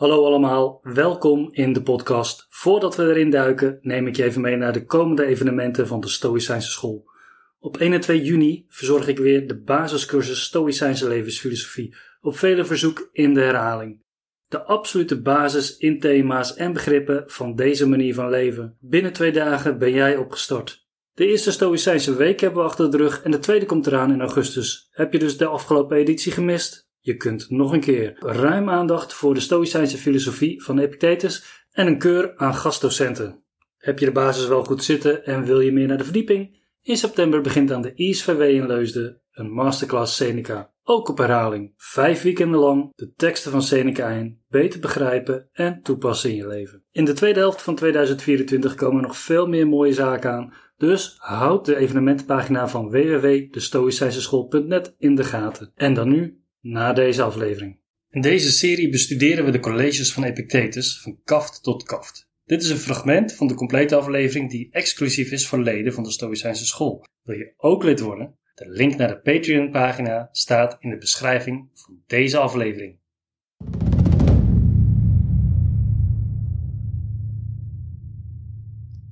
Hallo allemaal, welkom in de podcast. Voordat we erin duiken, neem ik je even mee naar de komende evenementen van de Stoïcijnse School. Op 1 en 2 juni verzorg ik weer de basiscursus Stoïcijnse levensfilosofie, op vele verzoek in de herhaling. De absolute basis in thema's en begrippen van deze manier van leven. Binnen twee dagen ben jij opgestart. De eerste Stoïcijnse week hebben we achter de rug en de tweede komt eraan in augustus. Heb je dus de afgelopen editie gemist? Je kunt nog een keer ruim aandacht voor de Stoïcijnse filosofie van Epictetus en een keur aan gastdocenten. Heb je de basis wel goed zitten en wil je meer naar de verdieping? In september begint aan de ISVW in Leusden een masterclass Seneca. Ook op herhaling. Vijf weekenden lang de teksten van Seneca in, beter begrijpen en toepassen in je leven. In de tweede helft van 2024 komen nog veel meer mooie zaken aan, dus houd de evenementenpagina van www.destoïcijnseschool.net in de gaten. En dan nu na deze aflevering. In deze serie bestuderen we de colleges van Epictetus van kaft tot kaft. Dit is een fragment van de complete aflevering die exclusief is voor leden van de Stoïcijnse school. Wil je ook lid worden? De link naar de Patreon-pagina staat in de beschrijving van deze aflevering.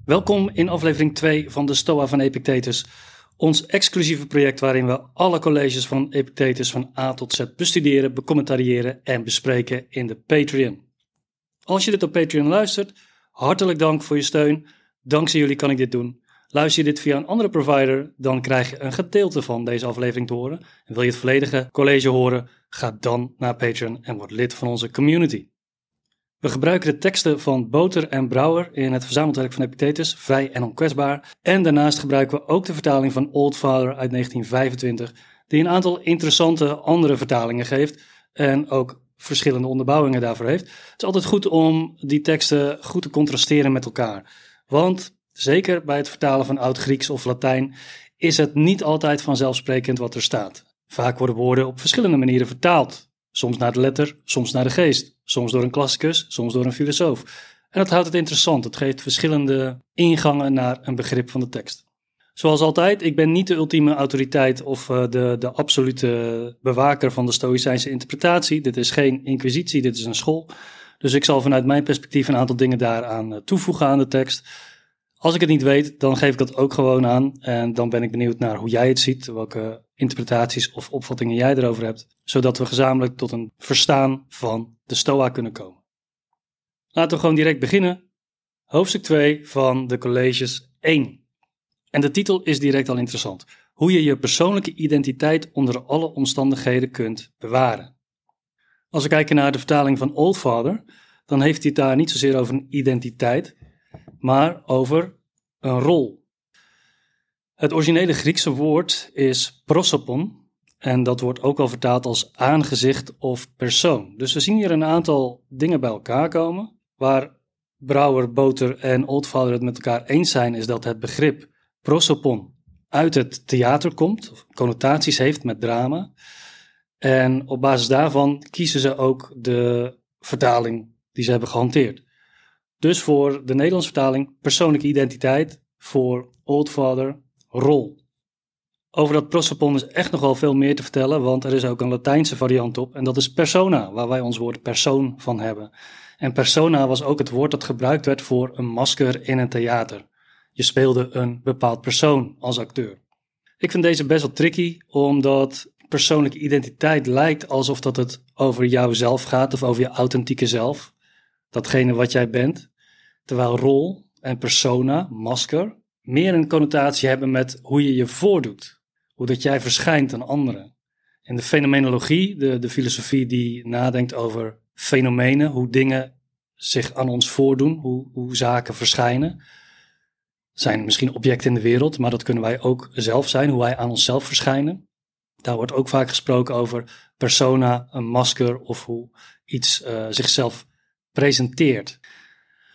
Welkom in aflevering 2 van de Stoa van Epictetus. Ons exclusieve project waarin we alle colleges van Epictetus van A tot Z bestuderen, becommentariëren en bespreken in de Patreon. Als je dit op Patreon luistert, hartelijk dank voor je steun. Dankzij jullie kan ik dit doen. Luister je dit via een andere provider, dan krijg je een gedeelte van deze aflevering te horen. En wil je het volledige college horen, ga dan naar Patreon en word lid van onze community. We gebruiken de teksten van Boter en Brouwer in het verzamelwerk van Epictetus, vrij en onkwetsbaar. En daarnaast gebruiken we ook de vertaling van Old Father uit 1925, die een aantal interessante andere vertalingen geeft en ook verschillende onderbouwingen daarvoor heeft. Het is altijd goed om die teksten goed te contrasteren met elkaar. Want zeker bij het vertalen van Oud-Grieks of Latijn is het niet altijd vanzelfsprekend wat er staat. Vaak worden woorden op verschillende manieren vertaald. Soms naar de letter, soms naar de geest. Soms door een klassicus, soms door een filosoof. En dat houdt het interessant. Het geeft verschillende ingangen naar een begrip van de tekst. Zoals altijd, ik ben niet de ultieme autoriteit of uh, de, de absolute bewaker van de Stoïcijnse interpretatie. Dit is geen inquisitie, dit is een school. Dus ik zal vanuit mijn perspectief een aantal dingen daaraan uh, toevoegen aan de tekst. Als ik het niet weet, dan geef ik dat ook gewoon aan. En dan ben ik benieuwd naar hoe jij het ziet, welke interpretaties of opvattingen jij erover hebt, zodat we gezamenlijk tot een verstaan van de Stoa kunnen komen. Laten we gewoon direct beginnen. Hoofdstuk 2 van de colleges 1. En de titel is direct al interessant. Hoe je je persoonlijke identiteit onder alle omstandigheden kunt bewaren. Als we kijken naar de vertaling van Old Father, dan heeft hij het daar niet zozeer over een identiteit, maar over een rol. Het originele Griekse woord is prosopon en dat wordt ook wel vertaald als aangezicht of persoon. Dus we zien hier een aantal dingen bij elkaar komen. Waar Brouwer, Boter en Oldfather het met elkaar eens zijn, is dat het begrip prosopon uit het theater komt, of connotaties heeft met drama. En op basis daarvan kiezen ze ook de vertaling die ze hebben gehanteerd. Dus voor de Nederlandse vertaling persoonlijke identiteit, voor Oldfather rol. Over dat prosopon is echt nog wel veel meer te vertellen, want er is ook een Latijnse variant op en dat is persona, waar wij ons woord persoon van hebben. En persona was ook het woord dat gebruikt werd voor een masker in een theater. Je speelde een bepaald persoon als acteur. Ik vind deze best wel tricky, omdat persoonlijke identiteit lijkt alsof dat het over jouzelf gaat of over je authentieke zelf datgene wat jij bent. Terwijl rol en persona, masker, meer een connotatie hebben met hoe je je voordoet. Hoe dat jij verschijnt aan anderen. En de fenomenologie, de, de filosofie die nadenkt over fenomenen, hoe dingen zich aan ons voordoen, hoe, hoe zaken verschijnen. Zijn misschien objecten in de wereld, maar dat kunnen wij ook zelf zijn, hoe wij aan onszelf verschijnen. Daar wordt ook vaak gesproken over persona, een masker of hoe iets uh, zichzelf presenteert.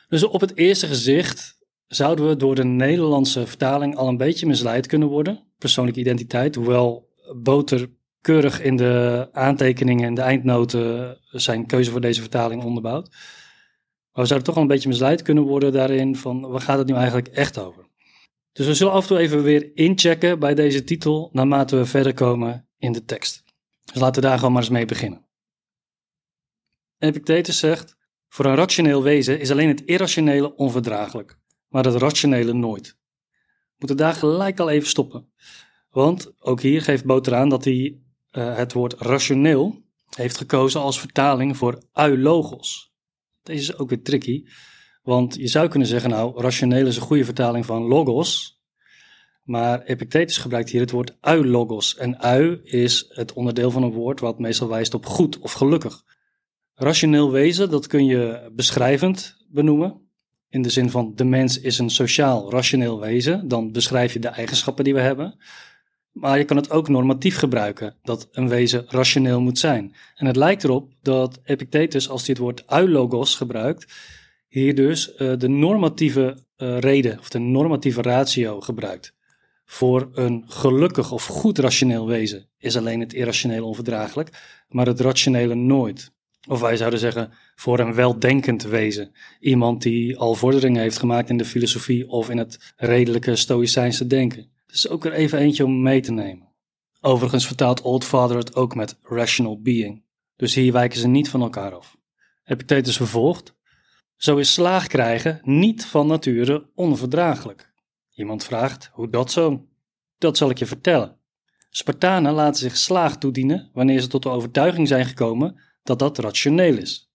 Dus op het eerste gezicht zouden we door de Nederlandse vertaling al een beetje misleid kunnen worden. Persoonlijke identiteit, hoewel Boter keurig in de aantekeningen en de eindnoten zijn keuze voor deze vertaling onderbouwt. Maar we zouden toch al een beetje misleid kunnen worden daarin van waar gaat het nu eigenlijk echt over. Dus we zullen af en toe even weer inchecken bij deze titel naarmate we verder komen in de tekst. Dus laten we daar gewoon maar eens mee beginnen. Epictetus zegt, Voor een rationeel wezen is alleen het irrationele onverdraaglijk, maar het rationele nooit. We moeten daar gelijk al even stoppen. Want ook hier geeft Boter aan dat hij uh, het woord rationeel heeft gekozen als vertaling voor eulogos. Deze is ook weer tricky, want je zou kunnen zeggen, nou, rationeel is een goede vertaling van logos, maar Epictetus gebruikt hier het woord eulogos. En eu is het onderdeel van een woord wat meestal wijst op goed of gelukkig. Rationeel wezen, dat kun je beschrijvend benoemen. In de zin van de mens is een sociaal, rationeel wezen. Dan beschrijf je de eigenschappen die we hebben. Maar je kan het ook normatief gebruiken, dat een wezen rationeel moet zijn. En het lijkt erop dat Epictetus, als hij het woord eulogos gebruikt, hier dus uh, de normatieve uh, reden of de normatieve ratio gebruikt. Voor een gelukkig of goed rationeel wezen is alleen het irrationele onverdraaglijk, maar het rationele nooit. Of wij zouden zeggen, voor een weldenkend wezen. Iemand die al vorderingen heeft gemaakt in de filosofie of in het redelijke stoïcijnse denken. Dus ook er even eentje om mee te nemen. Overigens vertaalt Oldfather het ook met rational being. Dus hier wijken ze niet van elkaar af. Epictetus vervolgt. Zo is slaag krijgen niet van nature onverdraaglijk. Iemand vraagt, hoe dat zo? Dat zal ik je vertellen. Spartanen laten zich slaag toedienen wanneer ze tot de overtuiging zijn gekomen dat dat rationeel is.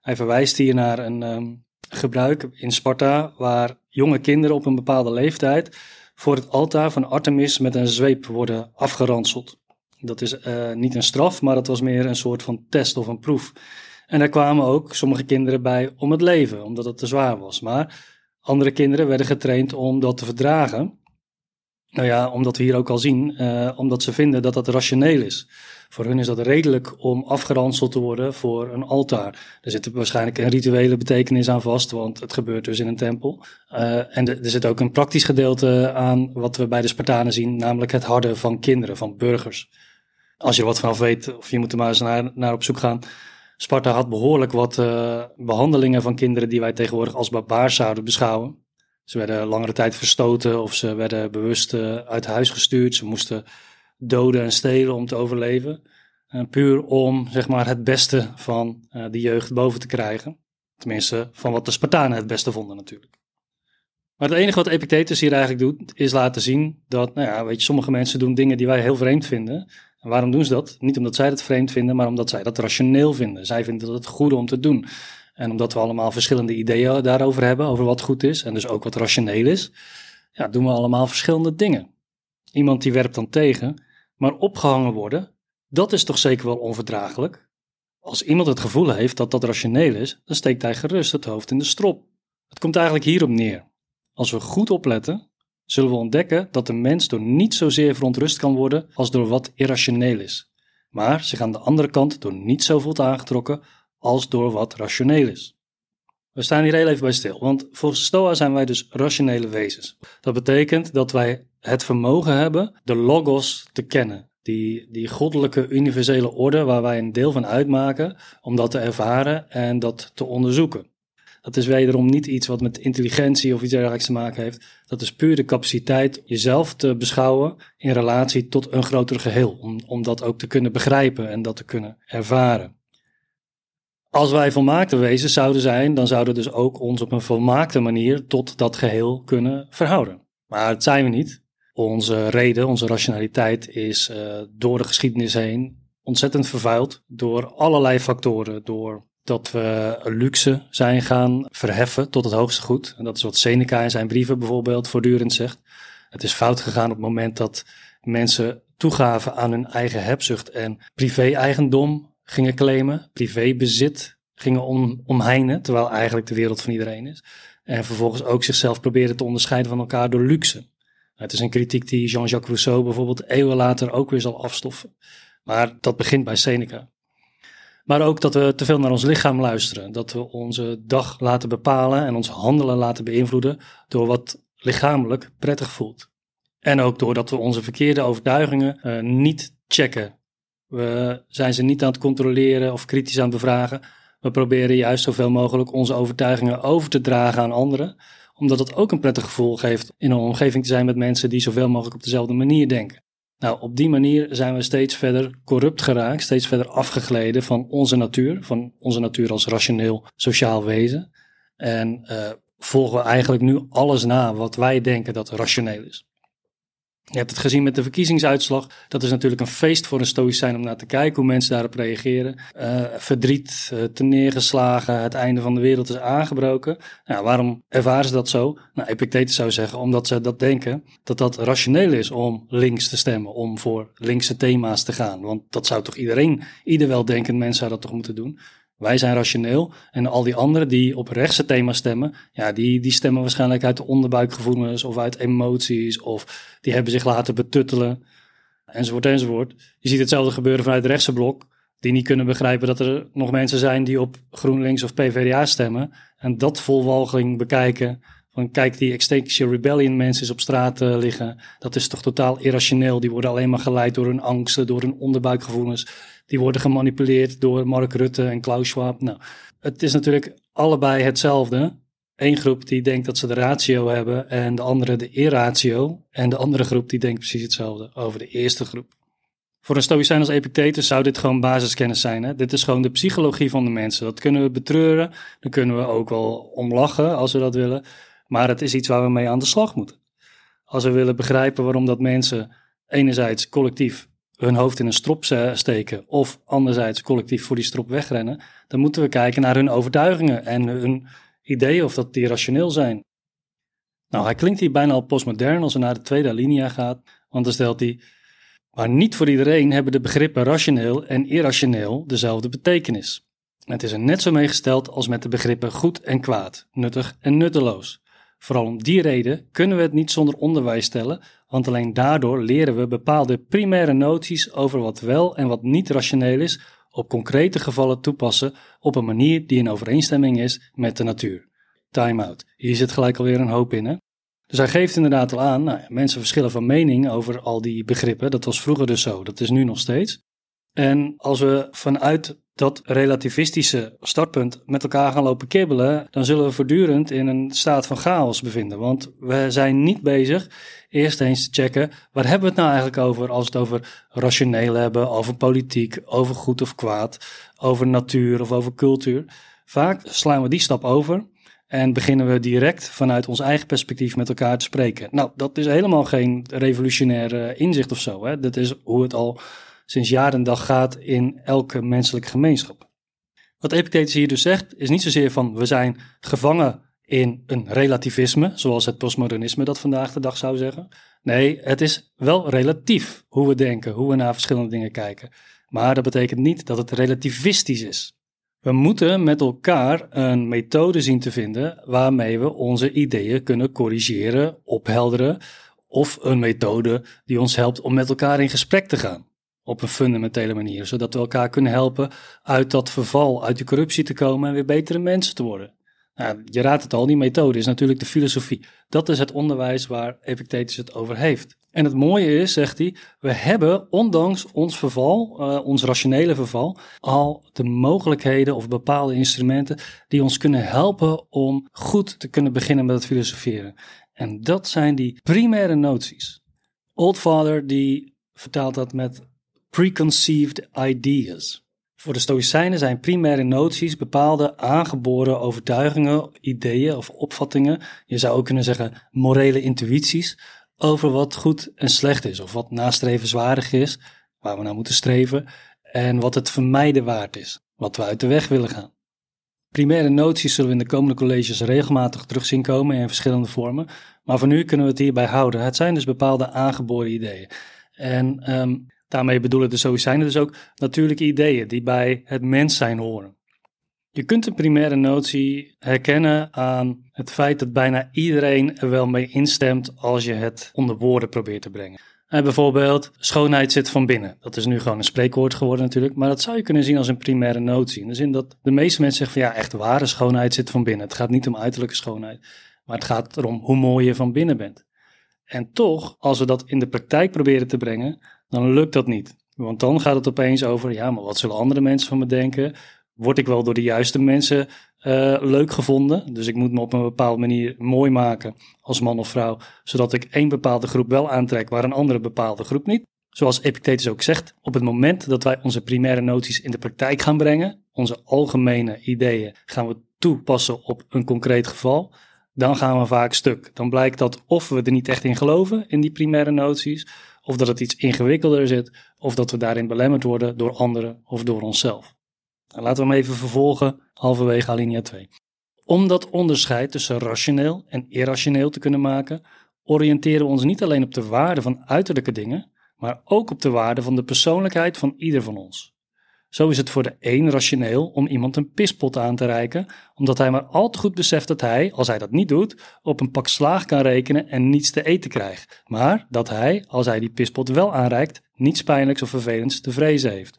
Hij verwijst hier naar een um, gebruik in Sparta waar jonge kinderen op een bepaalde leeftijd voor het altaar van Artemis met een zweep worden afgeranseld. Dat is uh, niet een straf, maar dat was meer een soort van test of een proef. En daar kwamen ook sommige kinderen bij om het leven, omdat het te zwaar was. Maar andere kinderen werden getraind om dat te verdragen. Nou ja, omdat we hier ook al zien, uh, omdat ze vinden dat dat rationeel is. Voor hun is dat redelijk om afgeranseld te worden voor een altaar. Er zit waarschijnlijk een rituele betekenis aan vast, want het gebeurt dus in een tempel. Uh, en er zit ook een praktisch gedeelte aan wat we bij de Spartanen zien, namelijk het harden van kinderen, van burgers. Als je er wat vanaf weet, of je moet er maar eens naar, naar op zoek gaan. Sparta had behoorlijk wat uh, behandelingen van kinderen die wij tegenwoordig als barbaars zouden beschouwen. Ze werden langere tijd verstoten of ze werden bewust uh, uit huis gestuurd. Ze moesten doden en stelen om te overleven. Uh, puur om zeg maar, het beste van uh, de jeugd boven te krijgen. Tenminste, van wat de Spartanen het beste vonden natuurlijk. Maar het enige wat Epictetus hier eigenlijk doet, is laten zien dat, nou ja, weet je, sommige mensen doen dingen die wij heel vreemd vinden. En waarom doen ze dat? Niet omdat zij het vreemd vinden, maar omdat zij dat rationeel vinden. Zij vinden dat het goede om te doen. En omdat we allemaal verschillende ideeën daarover hebben, over wat goed is en dus ook wat rationeel is, ja, doen we allemaal verschillende dingen. Iemand die werpt dan tegen, maar opgehangen worden, dat is toch zeker wel onverdraaglijk? Als iemand het gevoel heeft dat dat rationeel is, dan steekt hij gerust het hoofd in de strop. Het komt eigenlijk hierop neer. Als we goed opletten, zullen we ontdekken dat de mens door niet zozeer verontrust kan worden als door wat irrationeel is, maar zich aan de andere kant door niet zo voelt aangetrokken als door wat rationeel is. We staan hier heel even bij stil, want volgens Stoa zijn wij dus rationele wezens. Dat betekent dat wij het vermogen hebben de logos te kennen. Die, die goddelijke universele orde waar wij een deel van uitmaken, om dat te ervaren en dat te onderzoeken. Dat is wederom niet iets wat met intelligentie of iets dergelijks te maken heeft. Dat is puur de capaciteit jezelf te beschouwen in relatie tot een groter geheel. Om, om dat ook te kunnen begrijpen en dat te kunnen ervaren. Als wij volmaakte wezens zouden zijn, dan zouden we dus ook ons op een volmaakte manier tot dat geheel kunnen verhouden. Maar dat zijn we niet. Onze reden, onze rationaliteit is uh, door de geschiedenis heen ontzettend vervuild door allerlei factoren. Door dat we luxe zijn gaan verheffen tot het hoogste goed. En dat is wat Seneca in zijn brieven bijvoorbeeld voortdurend zegt. Het is fout gegaan op het moment dat mensen toegaven aan hun eigen hebzucht en privé-eigendom gingen claimen, privébezit gingen om, omheinen, terwijl eigenlijk de wereld van iedereen is. En vervolgens ook zichzelf proberen te onderscheiden van elkaar door luxe. Het is een kritiek die Jean-Jacques Rousseau bijvoorbeeld eeuwen later ook weer zal afstoffen. Maar dat begint bij Seneca. Maar ook dat we te veel naar ons lichaam luisteren. Dat we onze dag laten bepalen en ons handelen laten beïnvloeden door wat lichamelijk prettig voelt. En ook doordat we onze verkeerde overtuigingen uh, niet checken. We zijn ze niet aan het controleren of kritisch aan het bevragen. We proberen juist zoveel mogelijk onze overtuigingen over te dragen aan anderen, omdat het ook een prettig gevoel geeft in een omgeving te zijn met mensen die zoveel mogelijk op dezelfde manier denken. Nou, op die manier zijn we steeds verder corrupt geraakt, steeds verder afgegleden van onze natuur, van onze natuur als rationeel sociaal wezen. En uh, volgen we eigenlijk nu alles na wat wij denken dat rationeel is. Je hebt het gezien met de verkiezingsuitslag. Dat is natuurlijk een feest voor een stoïcijn om naar te kijken hoe mensen daarop reageren. Uh, verdriet, uh, te neergeslagen, het einde van de wereld is aangebroken. Nou, waarom ervaren ze dat zo? Nou, Epictetus zou zeggen, omdat ze dat denken, dat dat rationeel is om links te stemmen, om voor linkse thema's te gaan. Want dat zou toch iedereen, ieder weldenkend mens zou dat toch moeten doen. Wij zijn rationeel en al die anderen die op rechtse thema's stemmen, ja, die, die stemmen waarschijnlijk uit de onderbuikgevoelens of uit emoties of die hebben zich laten betuttelen enzovoort enzovoort. Je ziet hetzelfde gebeuren vanuit het rechtse blok, die niet kunnen begrijpen dat er nog mensen zijn die op GroenLinks of PvdA stemmen en dat volwalging bekijken. Van kijk, die Extinction Rebellion mensen op straat uh, liggen. Dat is toch totaal irrationeel. Die worden alleen maar geleid door hun angsten, door hun onderbuikgevoelens. Die worden gemanipuleerd door Mark Rutte en Klaus Schwab. Nou, het is natuurlijk allebei hetzelfde. Eén groep die denkt dat ze de ratio hebben en de andere de irratio. En de andere groep die denkt precies hetzelfde over de eerste groep. Voor een stoïcijn als Epictetus zou dit gewoon basiskennis zijn. Hè? Dit is gewoon de psychologie van de mensen. Dat kunnen we betreuren. Dan kunnen we ook wel omlachen als we dat willen. Maar het is iets waar we mee aan de slag moeten. Als we willen begrijpen waarom dat mensen enerzijds collectief hun hoofd in een strop steken of anderzijds collectief voor die strop wegrennen, dan moeten we kijken naar hun overtuigingen en hun ideeën of dat die rationeel zijn. Nou, hij klinkt hier bijna al postmodern als hij naar de tweede alinea gaat, want dan stelt hij, maar niet voor iedereen hebben de begrippen rationeel en irrationeel dezelfde betekenis. Het is er net zo meegesteld als met de begrippen goed en kwaad, nuttig en nutteloos. Vooral om die reden kunnen we het niet zonder onderwijs stellen, want alleen daardoor leren we bepaalde primaire noties over wat wel en wat niet rationeel is op concrete gevallen toepassen op een manier die in overeenstemming is met de natuur. Time out. Hier zit gelijk alweer een hoop in, hè? Dus hij geeft inderdaad al aan, nou, mensen verschillen van mening over al die begrippen. Dat was vroeger dus zo, dat is nu nog steeds. En als we vanuit dat relativistische startpunt met elkaar gaan lopen kibbelen, dan zullen we voortdurend in een staat van chaos bevinden. Want we zijn niet bezig eerst eens te checken, waar hebben we het nou eigenlijk over als we het over rationeel hebben, over politiek, over goed of kwaad, over natuur of over cultuur. Vaak slaan we die stap over en beginnen we direct vanuit ons eigen perspectief met elkaar te spreken. Nou, dat is helemaal geen revolutionair inzicht of zo. Hè? Dat is hoe het al sinds jaren en dag gaat in elke menselijke gemeenschap. Wat Epictetus hier dus zegt, is niet zozeer van we zijn gevangen in een relativisme, zoals het postmodernisme dat vandaag de dag zou zeggen. Nee, het is wel relatief hoe we denken, hoe we naar verschillende dingen kijken. Maar dat betekent niet dat het relativistisch is. We moeten met elkaar een methode zien te vinden waarmee we onze ideeën kunnen corrigeren, ophelderen, of een methode die ons helpt om met elkaar in gesprek te gaan op een fundamentele manier, zodat we elkaar kunnen helpen uit dat verval, uit de corruptie te komen en weer betere mensen te worden. Nou, je raadt het al, die methode is natuurlijk de filosofie. Dat is het onderwijs waar Epictetus het over heeft. En het mooie is, zegt hij, we hebben ondanks ons verval, uh, ons rationele verval, al de mogelijkheden of bepaalde instrumenten die ons kunnen helpen om goed te kunnen beginnen met het filosoferen. En dat zijn die primaire noties. Oldfather die vertaalt dat met preconceived ideas. Voor de Stoïcijnen zijn primaire noties bepaalde aangeboren overtuigingen, ideeën of opvattingen. Je zou ook kunnen zeggen morele intuïties over wat goed en slecht is, of wat nastrevenswaardig is, waar we naar moeten streven, en wat het vermijden waard is, wat we uit de weg willen gaan. Primaire noties zullen we in de komende colleges regelmatig terug zien komen in verschillende vormen, maar voor nu kunnen we het hierbij houden. Het zijn dus bepaalde aangeboren ideeën. En um, Daarmee bedoelen de Stoïcijnen dus ook natuurlijke ideeën die bij het mens zijn horen. Je kunt een primaire notie herkennen aan het feit dat bijna iedereen er wel mee instemt als je het onder woorden probeert te brengen. En bijvoorbeeld, schoonheid zit van binnen. Dat is nu gewoon een spreekwoord geworden natuurlijk, maar dat zou je kunnen zien als een primaire notie. In de zin dat de meeste mensen zeggen van ja, echt ware schoonheid zit van binnen. Het gaat niet om uiterlijke schoonheid, maar het gaat erom hoe mooi je van binnen bent. En toch, als we dat in de praktijk proberen te brengen, dan lukt dat niet. Want dan gaat het opeens over, ja, maar wat zullen andere mensen van me denken? Word ik wel door de juiste mensen uh, leuk gevonden? Dus ik moet me op een bepaalde manier mooi maken als man of vrouw, zodat ik één bepaalde groep wel aantrek, waar een andere bepaalde groep niet. Zoals Epictetus ook zegt, op het moment dat wij onze primaire noties in de praktijk gaan brengen, onze algemene ideeën gaan we toepassen op een concreet geval, dan gaan we vaak stuk. Dan blijkt dat of we er niet echt in geloven, in die primaire noties, of dat het iets ingewikkelder zit, of dat we daarin belemmerd worden door anderen of door onszelf. Nou, laten we hem even vervolgen, halverwege alinea 2. Om dat onderscheid tussen rationeel en irrationeel te kunnen maken, oriënteren we ons niet alleen op de waarde van uiterlijke dingen, maar ook op de waarde van de persoonlijkheid van ieder van ons. Zo is het voor de een rationeel om iemand een pispot aan te reiken, omdat hij maar al te goed beseft dat hij, als hij dat niet doet, op een pak slaag kan rekenen en niets te eten krijgt. Maar dat hij, als hij die pispot wel aanreikt, niets pijnlijks of vervelends te vrezen heeft.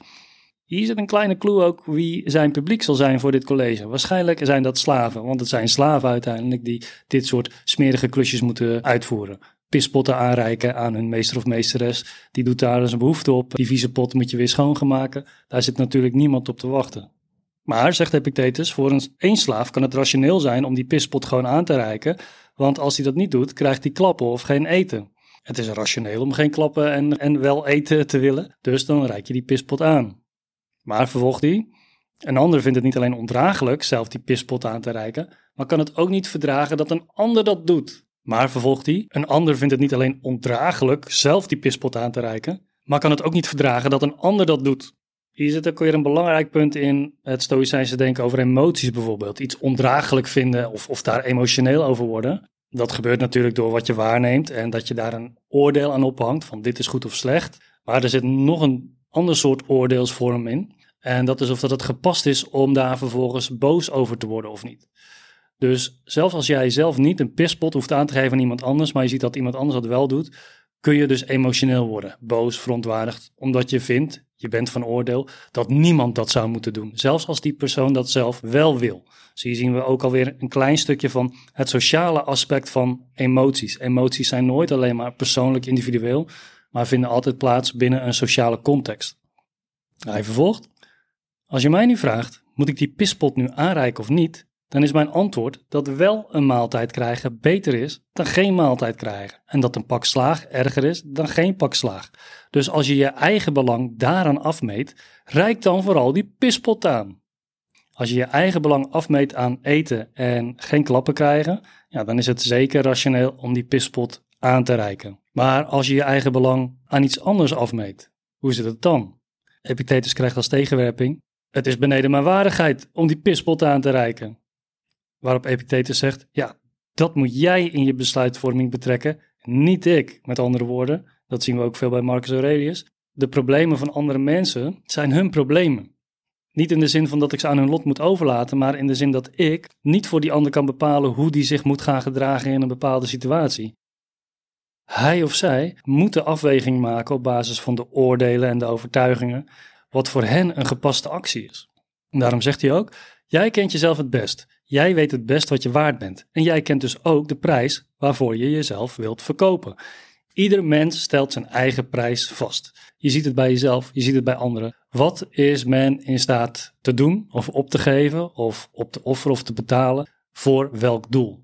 Hier zit een kleine clue ook wie zijn publiek zal zijn voor dit college. Waarschijnlijk zijn dat slaven, want het zijn slaven uiteindelijk die dit soort smerige klusjes moeten uitvoeren pispotten aanreiken aan hun meester of meesteres. Die doet daar dus een behoefte op. Die vieze pot moet je weer schoongemaken. Daar zit natuurlijk niemand op te wachten. Maar, zegt Epictetus, voor een één slaaf kan het rationeel zijn om die pispot gewoon aan te reiken. Want als hij dat niet doet, krijgt hij klappen of geen eten. Het is rationeel om geen klappen en, en wel eten te willen. Dus dan reik je die pispot aan. Maar, vervolgt hij, een ander vindt het niet alleen ondraaglijk zelf die pispot aan te reiken, maar kan het ook niet verdragen dat een ander dat doet. Maar, vervolgt hij, een ander vindt het niet alleen ondraaglijk zelf die pispot aan te reiken, maar kan het ook niet verdragen dat een ander dat doet. Hier zit ook weer een belangrijk punt in het stoïcijnse denken over emoties bijvoorbeeld. Iets ondraaglijk vinden of, of daar emotioneel over worden. Dat gebeurt natuurlijk door wat je waarneemt en dat je daar een oordeel aan ophangt van dit is goed of slecht. Maar er zit nog een ander soort oordeelsvorm in. En dat is of dat het gepast is om daar vervolgens boos over te worden of niet. Dus zelfs als jij zelf niet een pispot hoeft aan te geven aan iemand anders, maar je ziet dat iemand anders dat wel doet, kun je dus emotioneel worden, boos, verontwaardigd, omdat je vindt, je bent van oordeel, dat niemand dat zou moeten doen. Zelfs als die persoon dat zelf wel wil. Dus hier zien we ook alweer een klein stukje van het sociale aspect van emoties. Emoties zijn nooit alleen maar persoonlijk individueel, maar vinden altijd plaats binnen een sociale context. Hij vervolgt. Als je mij nu vraagt, moet ik die pispot nu aanreiken of niet? Dan is mijn antwoord dat wel een maaltijd krijgen beter is dan geen maaltijd krijgen. En dat een pak slaag erger is dan geen pak slaag. Dus als je je eigen belang daaraan afmeet, rijk dan vooral die pispot aan. Als je je eigen belang afmeet aan eten en geen klappen krijgen, ja, dan is het zeker rationeel om die pispot aan te reiken. Maar als je je eigen belang aan iets anders afmeet, hoe zit het dan? Epictetus krijgt als tegenwerping: Het is beneden mijn waardigheid om die pispot aan te reiken. Waarop Epictetus zegt: Ja, dat moet jij in je besluitvorming betrekken, niet ik. Met andere woorden, dat zien we ook veel bij Marcus Aurelius. De problemen van andere mensen zijn hun problemen. Niet in de zin van dat ik ze aan hun lot moet overlaten, maar in de zin dat ik niet voor die ander kan bepalen hoe die zich moet gaan gedragen in een bepaalde situatie. Hij of zij moet de afweging maken op basis van de oordelen en de overtuigingen, wat voor hen een gepaste actie is. Daarom zegt hij ook: Jij kent jezelf het best. Jij weet het best wat je waard bent. En jij kent dus ook de prijs waarvoor je jezelf wilt verkopen. Ieder mens stelt zijn eigen prijs vast. Je ziet het bij jezelf, je ziet het bij anderen. Wat is men in staat te doen of op te geven of op te offeren of te betalen voor welk doel?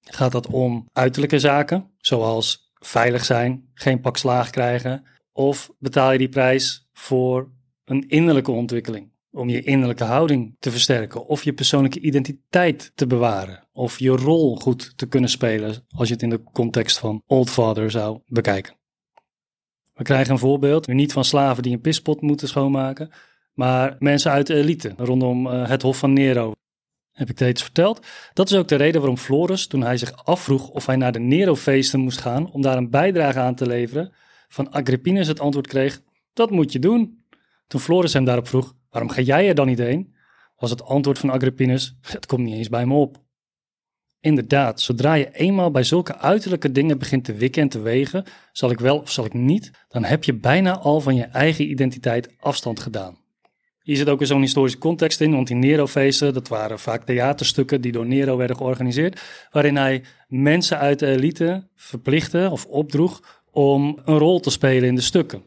Gaat dat om uiterlijke zaken, zoals veilig zijn, geen pak slaag krijgen? Of betaal je die prijs voor een innerlijke ontwikkeling? Om je innerlijke houding te versterken of je persoonlijke identiteit te bewaren of je rol goed te kunnen spelen als je het in de context van Old Father zou bekijken. We krijgen een voorbeeld, nu niet van slaven die een pispot moeten schoonmaken, maar mensen uit de elite rondom eh, het hof van Nero. Heb ik steeds verteld? Dat is ook de reden waarom Florus, toen hij zich afvroeg of hij naar de Nero-feesten moest gaan om daar een bijdrage aan te leveren, van Agrippinus het antwoord kreeg: Dat moet je doen. Toen Florus hem daarop vroeg: Waarom ga jij er dan niet heen? Was het antwoord van Agrippinus: Het komt niet eens bij me op. Inderdaad, zodra je eenmaal bij zulke uiterlijke dingen begint te wikken en te wegen, zal ik wel of zal ik niet, dan heb je bijna al van je eigen identiteit afstand gedaan. Hier zit ook zo'n historische context in, want die Nero-feesten, dat waren vaak theaterstukken die door Nero werden georganiseerd, waarin hij mensen uit de elite verplichtte of opdroeg om een rol te spelen in de stukken.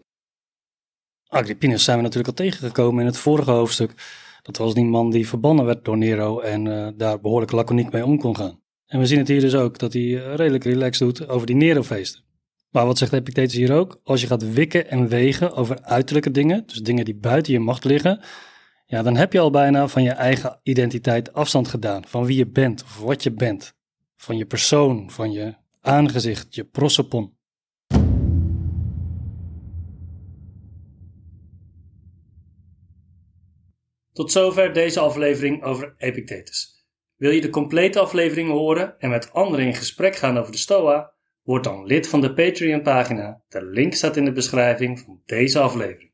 Agrippinus zijn we natuurlijk al tegengekomen in het vorige hoofdstuk. Dat was die man die verbannen werd door Nero en uh, daar behoorlijk laconiek mee om kon gaan. En we zien het hier dus ook, dat hij uh, redelijk relaxed doet over die Nero-feesten. Maar wat zegt Epictetus hier ook? Als je gaat wikken en wegen over uiterlijke dingen, dus dingen die buiten je macht liggen, ja, dan heb je al bijna van je eigen identiteit afstand gedaan. Van wie je bent of wat je bent. Van je persoon, van je aangezicht, je prosopon. Tot zover deze aflevering over Epictetus. Wil je de complete aflevering horen en met anderen in gesprek gaan over de Stoa? Word dan lid van de Patreon-pagina. De link staat in de beschrijving van deze aflevering.